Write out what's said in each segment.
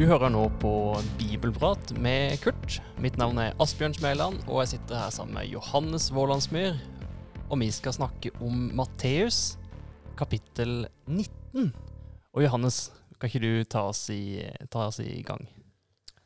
Du hører nå på Bibelprat med Kurt. Mitt navn er Asbjørn Smeland, og jeg sitter her sammen med Johannes Vålandsmyr. Og vi skal snakke om Matteus, kapittel 19. Og Johannes, kan ikke du ta oss i, ta oss i gang?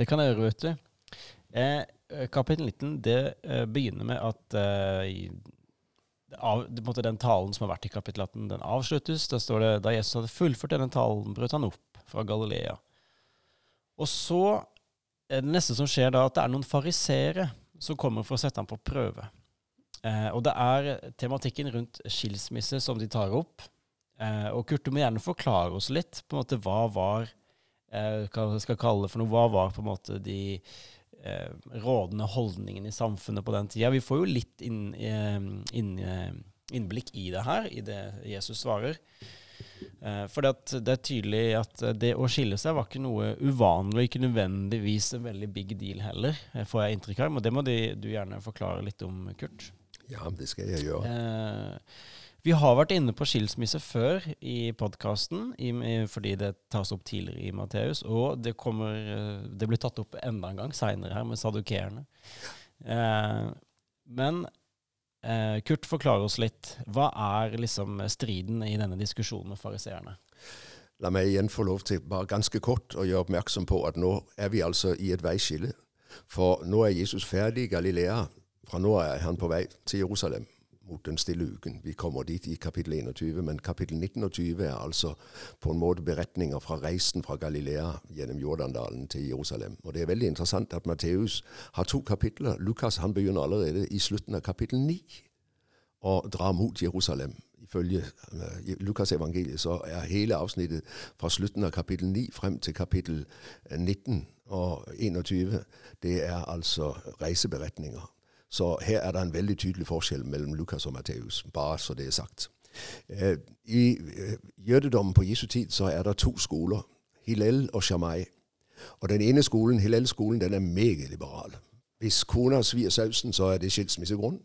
Det kan jeg gjøre, vet du. Eh, kapittel 19 det eh, begynner med at eh, av, måte, den talen som har vært i kapittel 18, den avsluttes. Da står det da Jesus hadde fullført denne talen, brøt han opp fra Galilea. Og så er det neste som skjer da, at det er noen fariseere som kommer for å sette ham på prøve. Eh, og det er tematikken rundt skilsmisse som de tar opp. Eh, og Kurt, du må gjerne forklare oss litt på en måte hva var eh, hva skal jeg kalle det for noe, hva var på en måte de eh, rådende holdningene i samfunnet på den tida. Vi får jo litt inn, eh, inn, eh, innblikk i det her, i det Jesus svarer. Eh, for det, er tydelig at det å skille seg var ikke noe uvanlig, ikke nødvendigvis en veldig big deal heller, får jeg inntrykk av. Men det må de, du gjerne forklare litt om, Kurt. Ja, det skal jeg gjøre. Eh, vi har vært inne på skilsmisse før i podkasten, fordi det tas opp tidligere i Matteus. Og det, kommer, eh, det blir tatt opp enda en gang seinere her med sadukerene. Eh, men eh, Kurt, forklar oss litt. Hva er liksom striden i denne diskusjonen med fariseerne? La meg igjen få lov til bare ganske kort å gjøre oppmerksom på at nå er vi altså i et veiskille. For nå er Jesus ferdig i Galilea. Fra nå er han på vei til Jerusalem mot den stille uken. Vi kommer dit i kapittel 21, men kapittel 19 og 20 er altså på en måte beretninger fra reisen fra Galilea gjennom Jordandalen til Jerusalem. Og Det er veldig interessant at Matteus har to kapitler. Lukas han begynner allerede i slutten av kapittel 9 å dra mot Jerusalem. Ifølge uh, Lukas evangeliet så er hele avsnittet fra slutten av kapittel 9 frem til kapittel 19 og 21 det er altså reiseberetninger. Så her er det en veldig tydelig forskjell mellom Lukas og Matteus, bare så det er sagt. Eh, I eh, jødedommen på Jesu tid så er det to skoler, Hillel og Shammai. Og den ene skolen, Hillel-skolen, den er meget liberal. Hvis kona svir sausen, så er det skilsmissegrunn.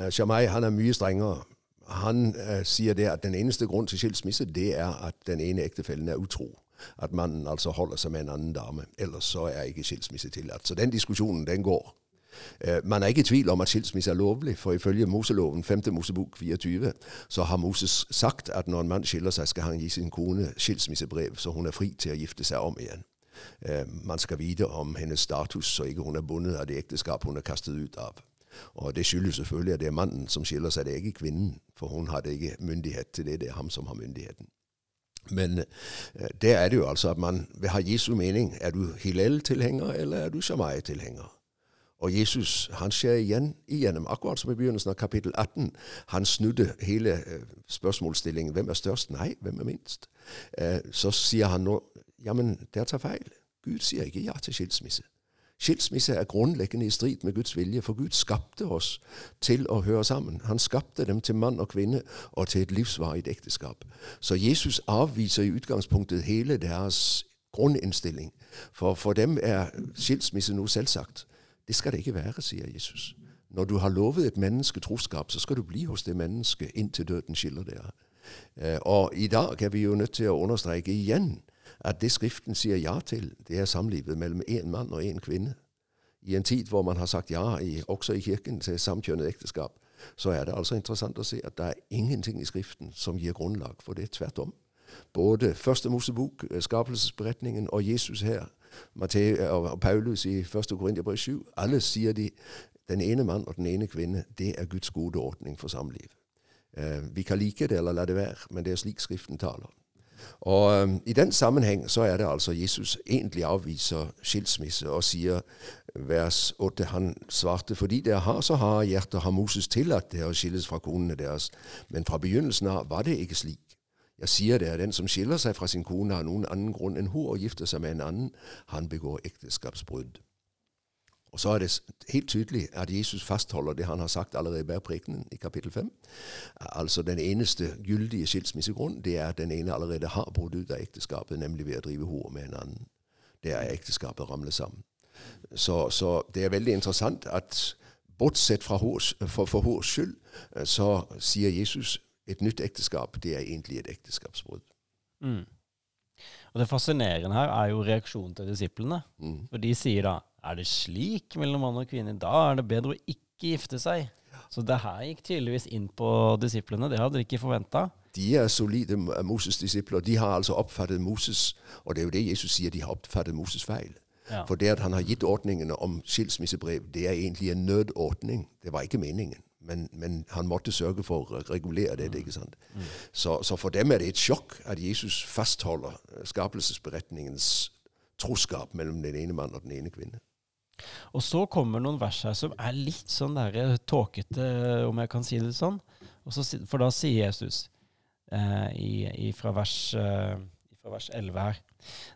Uh, Shammai han er mye strengere. Han sier det at den eneste grunn til skilsmisse, det er at den ene ektefellen er utro. At mannen altså holder seg med en annen dame. Ellers så er ikke skilsmisse tillatt. Så den diskusjonen, den går. Øh, man er ikke i tvil om at skilsmisse er lovlig, for ifølge Moseloven 5. Mosebok 24 så har Moses sagt at når en mann skiller seg, skal han gi sin kone skilsmissebrev, så hun er fri til å gifte seg om igjen. Øh, man skal vite om hennes status, så ikke hun er bundet av det ekteskap hun er kastet ut av. Og Det skyldes selvfølgelig at det er mannen som skiller seg, det er ikke kvinnen, for hun hadde ikke myndighet til det. Det er ham som har myndigheten. Men øh, der er det jo altså at man vil ha Jesu mening. Er du Hillel-tilhenger, eller er du Shammai-tilhenger? Og Jesus han skjer igjen igjennom, akkurat som i begynnelsen av kapittel 18. Han snudde hele eh, spørsmålsstillingen. Hvem er størst? Nei, hvem er minst? Eh, så sier han nå ja, men dere tar feil. Gud sier ikke ja til skilsmisse. Skilsmisse er grunnleggende i strid med Guds vilje, for Gud skapte oss til å høre sammen. Han skapte dem til mann og kvinne og til et livsvarig ekteskap. Så Jesus avviser i utgangspunktet hele deres grunninnstilling. For for dem er skilsmisse noe selvsagt. Det skal det ikke være, sier Jesus. Når du har lovet et menneske troskap, så skal du bli hos det mennesket inntil døden skiller dere. Eh, og i dag er vi jo nødt til å understreke igjen at det Skriften sier ja til, det er samlivet mellom én mann og én kvinne. I en tid hvor man har sagt ja, i, også i kirken, til samkjønnet ekteskap, så er det altså interessant å se at det er ingenting i Skriften som gir grunnlag for det. Tvert om. Både Første Mosebok, eh, skapelsesberetningen og Jesus her Matthæus og Paulus i 1. Korinterbrev 7. Alle sier de den ene mann og den ene kvinne, det er Guds gode ordning for samliv. Uh, vi kan like det eller la det være, men det er slik Skriften taler. Og um, I den sammenheng så er det altså Jesus egentlig avviser skilsmisse og sier vers 8 Han svarte fordi dere har så harde hjerter, har Moses tillatt dere å skilles fra konene deres, men fra begynnelsen av var det ikke slik. Jeg sier det, den som skiller seg fra sin kone av noen annen grunn enn hun og gifter seg med en annen, han begår ekteskapsbrudd. Og Så er det helt tydelig at Jesus fastholder det han har sagt allerede i bergprekenen i kapittel 5. Altså Den eneste gyldige skilsmissegrunn det er at den ene allerede har brutt ut av ekteskapet, nemlig ved å drive hår med en annen. Det er ekteskapet ramlet sammen. Så, så, det er veldig interessant at bortsett fra hors, for, for hors skyld, så sier Jesus et nytt ekteskap, det er egentlig et ekteskapsbrudd. Mm. Og det fascinerende her er jo reaksjonen til disiplene. Mm. For de sier da er det slik mellom mann og kvinne, da er det bedre å ikke gifte seg. Så det her gikk tydeligvis inn på disiplene. Det hadde de ikke forventa. De er solide Moses' disipler. De har altså oppfattet Moses, og det er jo det Jesus sier, de har oppfattet Moses feil. Ja. For det at han har gitt ordningene om skilsmissebrev, det er egentlig en nødordning. Det var ikke meningen. Men, men han måtte sørge for å regulere dette. ikke sant? Så, så for dem er det et sjokk at Jesus fastholder eh, skapelsesberetningens troskap mellom den ene mann og den ene kvinne. Og så kommer noen vers her som er litt sånn der tåkete, om jeg kan si det sånn. Og så, for da sier Jesus eh, i, i, fra, vers, eh, fra vers 11 her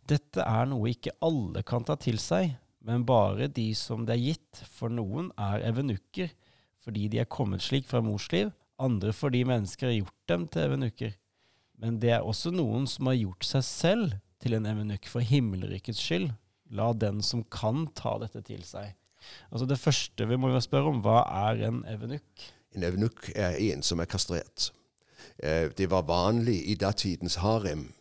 Dette er noe ikke alle kan ta til seg, men bare de som det er gitt. For noen er evenukker fordi de er kommet slik fra mors liv, andre fordi mennesker har gjort dem til evenukker. Men det er også noen som har gjort seg selv til en evenukk for himmelrikets skyld. La den som kan ta dette til seg. Altså Det første vi må spørre om, hva er en evenukk? En evenukk er en som er kastrert. Eh, Det var vanlig i datidens harem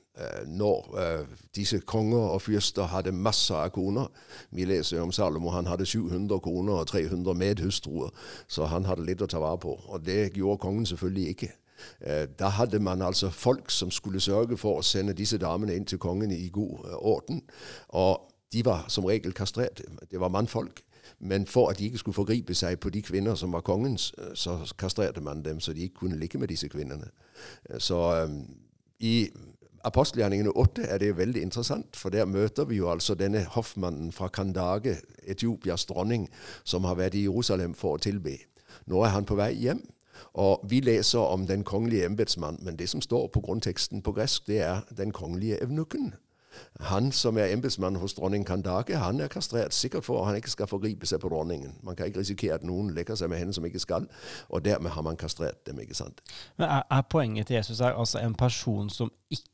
når eh, disse konger og fyrster hadde masse av koner. Vi leser om Salomo, han hadde 700 koner og 300 medhustruer, så han hadde litt å ta vare på. Og det gjorde kongen selvfølgelig ikke. Eh, Da hadde man altså folk som skulle sørge for å sende disse damene inn til kongen i god eh, orden. Og de var som regel kastrert. Det var mannfolk. Men for at de ikke skulle forgripe seg på de kvinner som var kongens, eh, så kastrerte man dem, så de ikke kunne ligge med disse kvinnene. Eh, Så eh, i apostelgjerningene 8 er det veldig interessant, for der møter vi jo altså denne hoffmannen fra Kandage, Etiopias dronning, som har vært i Jerusalem for å tilbe. Nå er han på vei hjem. Og Vi leser om den kongelige embetsmann, men det som står på grunnteksten på gresk, det er den kongelige evnukken. Han som er embetsmann hos dronning Kandake, han er kastrert, sikkert for at han ikke skal forgripe seg på dronningen. Man kan ikke risikere at noen lekker seg med henne som ikke skal, og dermed har man kastrert dem. ikke sant? Men er, er poenget til Jesus her altså en person som ikke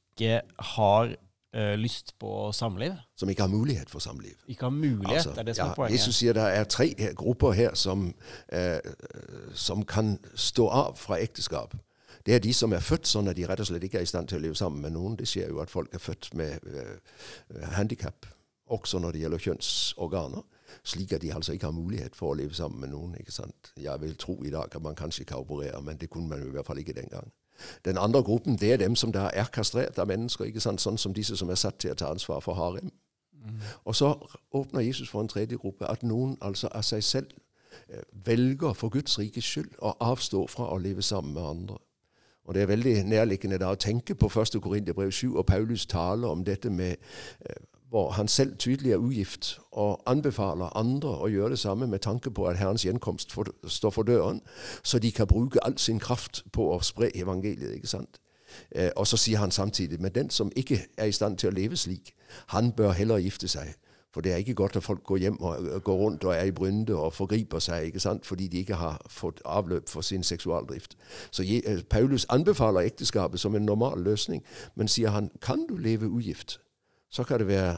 har uh, lyst på samliv? Som ikke har mulighet for samliv. Ikke har mulighet? er det som ja, er poenget? Jesus sier det er tre grupper her som, uh, som kan stå av fra ekteskap. Det er de som er født sånn at de rett og slett ikke er i stand til å leve sammen med noen. Det skjer jo at folk er født med uh, handikap, også når det gjelder kjønnsorganer. Slik at de altså ikke har mulighet for å leve sammen med noen. ikke sant? Jeg vil tro i dag at man kanskje kan operere, men det kunne man i hvert fall ikke den gang. Den andre gruppen det er dem som da er kastrert av mennesker, ikke sant? sånn som disse som er satt til å ta ansvar for harem. Og så åpner Jesus for en tredje gruppe, at noen altså av seg selv eh, velger for Guds rikes skyld å avstå fra å leve sammen med andre. Og Det er veldig nærliggende da å tenke på 1. Korinterbrev 7, og Paulus taler om dette med eh, hvor han selv tydelig er ugift, og anbefaler andre å gjøre det samme med tanke på at Herrens gjenkomst for, står for døren, så de kan bruke all sin kraft på å spre evangeliet. ikke sant? Eh, og så sier han samtidig, men den som ikke er i stand til å leve slik, han bør heller gifte seg. For det er ikke godt at folk går hjem og går rundt og er i brynde og forgriper seg, ikke sant? fordi de ikke har fått avløp for sin seksualdrift. Så eh, Paulus anbefaler ekteskapet som en normal løsning, men sier han, kan du leve ugift, så kan det være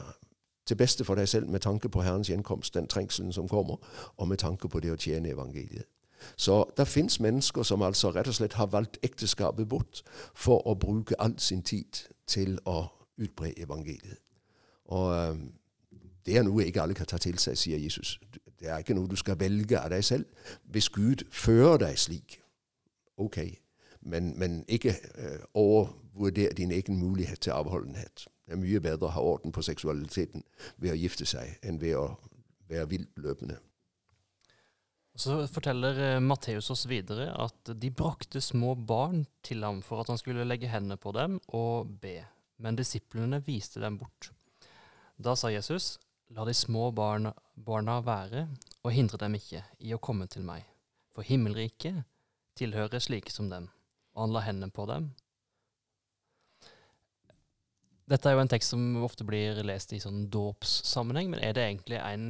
til beste for deg selv med tanke på Herrens gjenkomst, den trengselen som kommer, og med tanke på det å tjene evangeliet. Så det fins mennesker som altså rett og slett har valgt ekteskapet bort for å bruke all sin tid til å utbre evangeliet. Og det er noe ikke alle kan ta til seg, sier Jesus. Det er ikke noe du skal velge av deg selv. Hvis Gud fører deg slik, ok, men, men ikke eh, overvurder din egen mulighet til avholdenhet. Er mye bedre å ha orden på seksualiteten ved å gifte seg enn ved å være viltløpende. Så forteller eh, Matteus oss videre at de brakte små barn til ham for at han skulle legge hendene på dem og be, men disiplene viste dem bort. Da sa Jesus, la de små barna, barna være, og hindre dem ikke i å komme til meg, for himmelriket tilhører slike som dem. Og han la hendene på dem. Dette er jo en tekst som ofte blir lest i sånn dåpssammenheng, men er det egentlig en,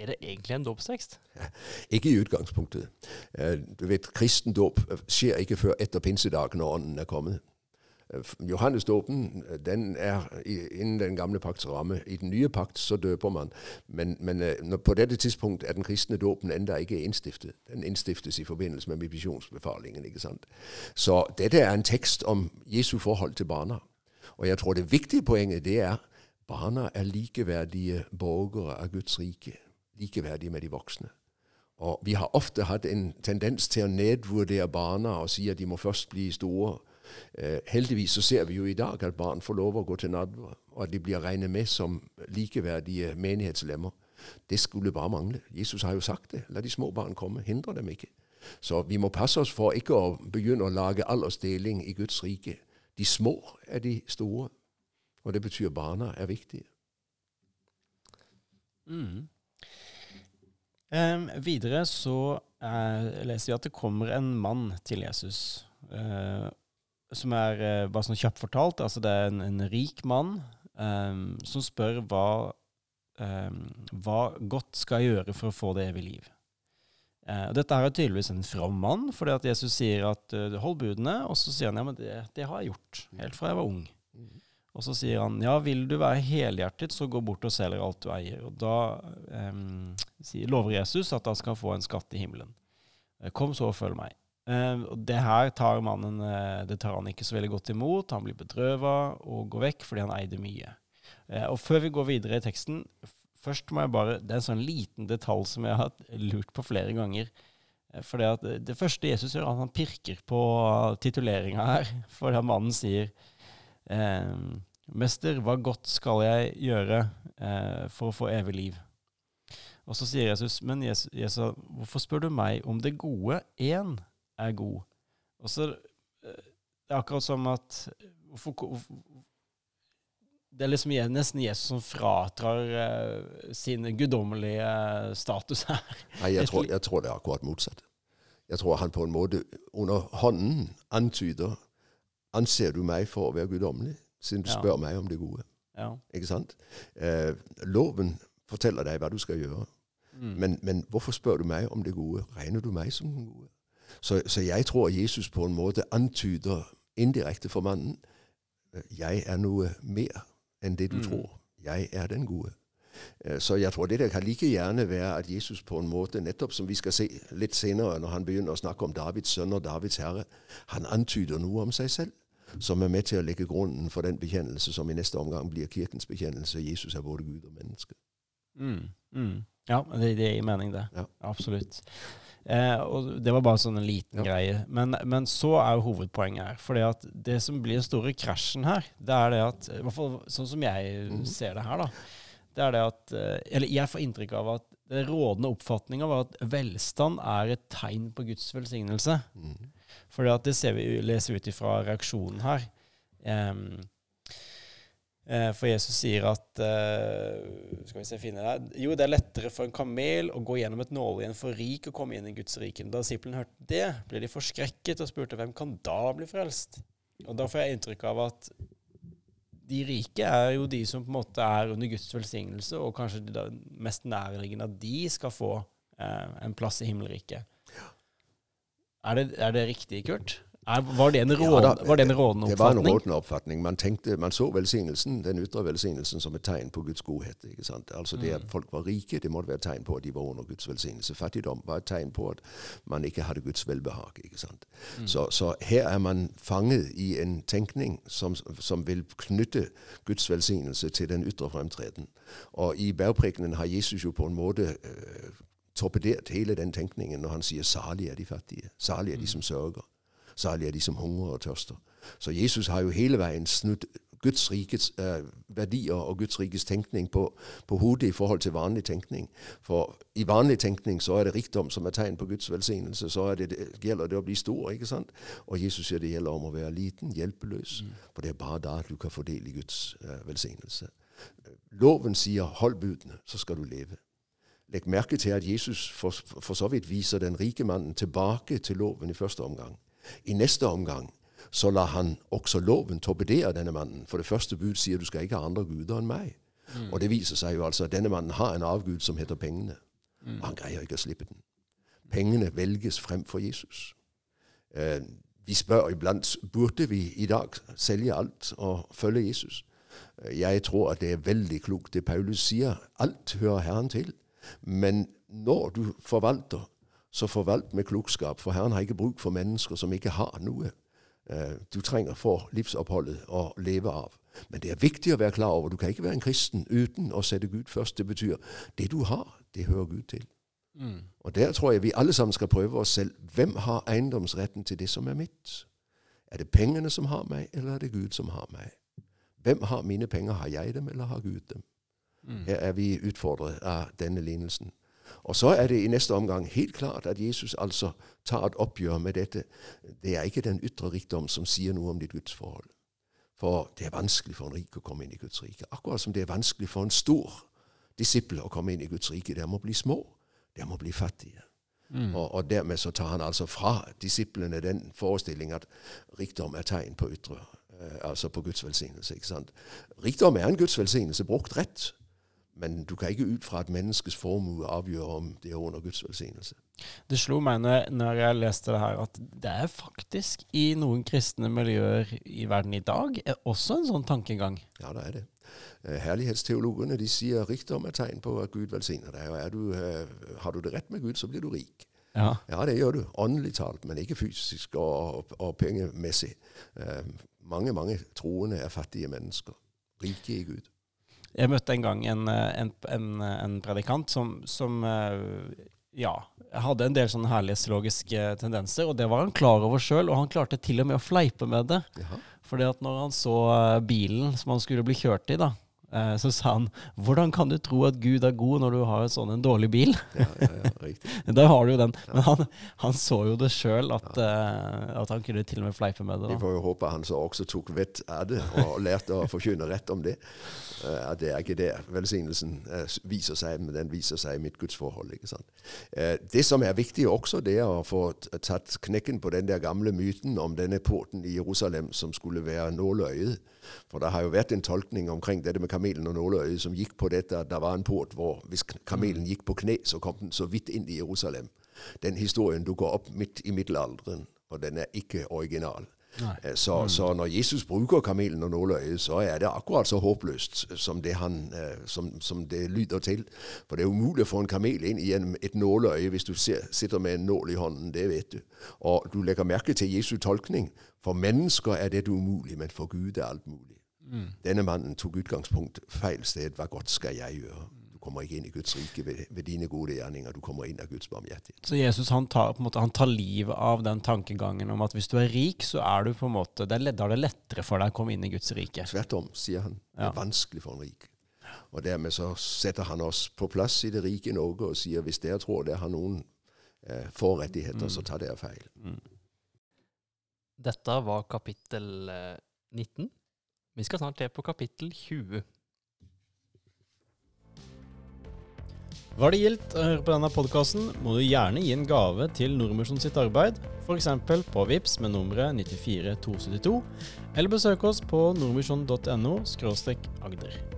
er det egentlig en dåpstekst? Ikke i utgangspunktet. Eh, Du vet, Kristendåp skjer ikke før etter pinsedag, når Ånden er kommet. Eh, Johannesdåpen eh, den er innen den gamle pakts ramme. I den nye pakt så døper man. Men, men eh, på dette tidspunkt er den kristne dåpen enda ikke innstiftet. Den innstiftes i forbindelse med misjonsbefalingen. ikke sant? Så dette er en tekst om Jesu forhold til barna. Og jeg tror det viktige poenget det er barna er likeverdige borgere av Guds rike. Likeverdige med de voksne. Og vi har ofte hatt en tendens til å nedvurdere barna og si at de må først bli store. Eh, heldigvis så ser vi jo i dag at barn får lov å gå til nadver, og at de blir regnet med som likeverdige menighetslemmer. Det skulle bare mangle. Jesus har jo sagt det. La de små barn komme. Hindre dem ikke. Så vi må passe oss for ikke å begynne å lage aldersdeling i Guds rike. De små er de store, og det betyr barna er viktige. Mm. Um, videre så uh, leser vi at det kommer en mann til Jesus. Uh, som er uh, bare sånn kjapt fortalt. Altså det er en, en rik mann um, som spør hva, um, hva godt skal jeg gjøre for å få det evige liv. Uh, dette her er tydeligvis en from mann, fordi at Jesus sier at uh, hold budene, og så sier han ja, men det, det, har jeg gjort, helt fra jeg var ung. Mm. Og så sier han ja, vil du være helhjertet, så gå bort og selg alt du eier. Og da um, sier, lover Jesus at han skal få en skatt i himmelen. Uh, kom så og følg meg. og det her tar mannen det tar han ikke så veldig godt imot. Han blir bedrøva og går vekk fordi han eide mye. og før vi går videre i teksten, Først må jeg bare Det er en sånn liten detalj som jeg har lurt på flere ganger. Eh, for det, at det første Jesus gjør, han pirker på tituleringa her. For det mannen sier eh, Mester, hva godt skal jeg gjøre eh, for å få evig liv? Og så sier Jesus, men Jesus, Jesus, hvorfor spør du meg om det gode? Én er god. Og så eh, Det er akkurat som at hvorfor, det er liksom nesten Jesus som fratrar uh, sin guddommelige uh, status her. Nei, jeg tror, jeg tror, det er akkurat motsatt. Jeg tror han på en måte under hånden antyder Anser du meg for å være guddommelig, siden du ja. spør meg om det gode? Ja. Ikke sant? Uh, loven forteller deg hva du skal gjøre. Mm. Men, men, hvorfor spør du meg om det gode? Regner du meg som den gode? Så, så jeg tror Jesus på en måte antyder indirekte for mannen jeg er noe mer enn det du mm. tror. Jeg er den gode. Eh, så jeg tror det der kan like gjerne være at Jesus på en måte, nettopp som vi skal se litt senere når han begynner å snakke om Davids sønn og Davids herre, han antyder noe om seg selv som er med til å legge grunnen for den bekjennelse som i neste omgang blir kirkens bekjennelse. Jesus er både Gud og menneske. Mm, mm. Ja, det, det gir mening, det. Ja. Absolutt. Eh, og Det var bare sånn en liten ja. greie. Men, men, så er jo hovedpoenget her. For det som blir den store krasjen her, det er det at I hvert fall sånn som jeg mm. ser det her, da. Det er det at eh, Eller jeg får inntrykk av at den rådende oppfatninga var at velstand er et tegn på Guds velsignelse. Mm. For det ser vi, leser vi ut ifra reaksjonen her. Um, for Jesus sier at eh, Skal vi se, finne det Jo, det er lettere for en kamel å gå gjennom et nåle enn for rik å komme inn i Guds rike. Da disiplene hørte det, ble de forskrekket og spurte hvem kan da bli frelst? Og Da får jeg inntrykk av at de rike er jo de som på en måte er under Guds velsignelse, og kanskje det mest nærliggende at de skal få eh, en plass i himmelriket. Er det, er det riktig, Kurt? Var det en rådende oppfatning? Det var en rådende oppfatning. Man, tenkte, man så velsignelsen, den ytre velsignelsen som et tegn på Guds godhet. ikke sant? Altså Det at mm. folk var rike, det måtte være et tegn på at de var under Guds velsignelse. Fattigdom var et tegn på at man ikke hadde Guds velbehag. ikke sant? Mm. Så, så, her er man fanget i en tenkning som, som vil knytte Guds velsignelse til den ytre fremtreden. Og i bergprekenen har Jesus jo på en måte øh, torpedert hele den tenkningen når han sier 'salig er de fattige', 'salig er de mm. som sørger'. Særlig er de som hungrer og tørster. Så Jesus har jo hele veien snudd Guds rikets eh, verdier og Guds rikets tenkning på, på, hodet i forhold til vanlig tenkning. For i vanlig tenkning så er det rikdom som er tegn på Guds velsignelse. Så er det, det, gjelder det å bli stor. ikke sant? Og Jesus sier det gjelder om å være liten, hjelpeløs. Mm. For det er bare da du kan få del i Guds eh, velsignelse. Loven sier 'hold budene, så skal du leve'. Legg merke til at Jesus for, for så vidt viser den rike mannen tilbake til loven i første omgang. I neste omgang så lar han også loven torpedere denne mannen. For det første bud sier du skal ikke ha andre guder enn meg. Mm. Og det viser seg jo altså at denne mannen har en avgud som heter pengene. Mm. Og han greier ikke å slippe den. Pengene velges fremfor Jesus. Eh, vi spør iblant burde vi i dag selge alt og følge Jesus. Eh, jeg tror at det er veldig klokt det Paulus sier. Alt hører Herren til. Men når du forvalter så forvalt med klokskap, for Herren har ikke bruk for mennesker som ikke har noe. eh, du trenger for livsoppholdet å leve av. Men det er viktig å være klar over du kan ikke være en kristen uten å sette Gud først. Det betyr det du har, det hører Gud til. Mm. Og der tror jeg vi alle sammen skal prøve oss selv. Hvem har eiendomsretten til det som er mitt? Er det pengene som har meg, eller er det Gud som har meg? Hvem har mine penger? Har jeg dem, eller har Gud dem? Mm. Her er vi utfordret av denne lignelsen. Og så er det i neste omgang helt klart at Jesus altså tar et oppgjør med dette. Det er ikke den ytre rikdom som sier noe om ditt gudsforhold. For det er vanskelig for en rik å komme inn i Guds rike. Akkurat som det er vanskelig for en stor disippel å komme inn i Guds rike. Der må bli små. Der må bli fattige. Mm. Og, og dermed så tar han altså fra disiplene den forestilling at rikdom er tegn på ytre, eh, altså på Guds velsignelse. ikke sant? Rikdom er en Guds velsignelse brukt rett. Men du kan ikke ut fra et menneskes formue avgjøre om det er under Guds velsignelse. Det slo meg når, når jeg leste det her, at det er faktisk i noen kristne miljøer i verden i dag også en sånn tankegang. Ja, det er det. Eh, Herlighetsteologene de sier rikdom er tegn på at Gud velsigner deg. og er du, eh, Har du det rett med Gud, så blir du rik. Ja. Ja, det gjør du. Åndelig talt, men ikke fysisk og, og, og pengemessig. Eh, mange, mange troende er fattige mennesker. Rike i Gud. Jeg møtte en gang en, eh, en, en, en predikant som, som eh, ja, hadde en del sånne herlighetslogiske tendenser, og det var han klar over sjøl, og han klarte til og med å fleipe med det. Jaha. Fordi at når han så eh, bilen som han skulle bli kjørt i, da, eh, så sa han 'Hvordan kan du tro at Gud er god når du har sånn en dårlig bil?' Ja, ja, ja, riktig. Der har du jo den. Men han, han så jo det sjøl, at, eh, at han kunne til og med fleipe med det. Vi da. får jo håpe han så også tok vett av det og lærte å forkynne rett om det. Eh, At det er ikke det. velsignelsen eh, viser seg, men den viser seg i mitt gudsforhold. ikke sant? Eh, Det som er viktig også, det er å få tatt knekken på den der gamle myten om denne porten i Jerusalem som skulle være nåløyet. For det har jo vært en tolkning omkring dette med kamelen og nåløyet som gikk på dette at det var en port hvor hvis kamelen gikk på kne, så kom den så vidt inn i Jerusalem. Den historien dukker opp midt i middelalderen, og den er ikke original. Eh, Så, så når Jesus bruker kamelen og nåløyet, så er det akkurat så håpløst som det, han, eh, som, som det lyder til. For det er umulig å få en kamel inn gjennom et nåløye hvis du ser, sitter med en nål i hånden. Det vet du. Og du legger merke til Jesu tolkning. For mennesker er dette umulig, men for Gud er alt mulig. Mm. Denne mannen tok utgangspunkt feil sted. Hva godt skal jeg gjøre? Du kommer ikke inn i Guds rike ved, ved dine gode gjerninger. Du kommer inn av Guds barmhjertighet. Så Jesus han tar, på en måte, han tar livet av den tankegangen om at hvis du er rik, så er du på en måte, det er, da er det lettere for deg å komme inn i Guds rike. Tvert om, sier han. Det er vanskelig for en rik. Og dermed så setter han oss på plass i det rike Norge og sier hvis dere tror dere har noen eh, forrettigheter, så tar dere feil. Mm. Dette var kapittel eh, 19. Vi skal snart til på kapittel 20. Var det gildt å høre på denne podkasten, må du gjerne gi en gave til Nordmisjon sitt arbeid, f.eks. på VIPS med nummeret 94272, eller besøk oss på nordmisjon.no agder.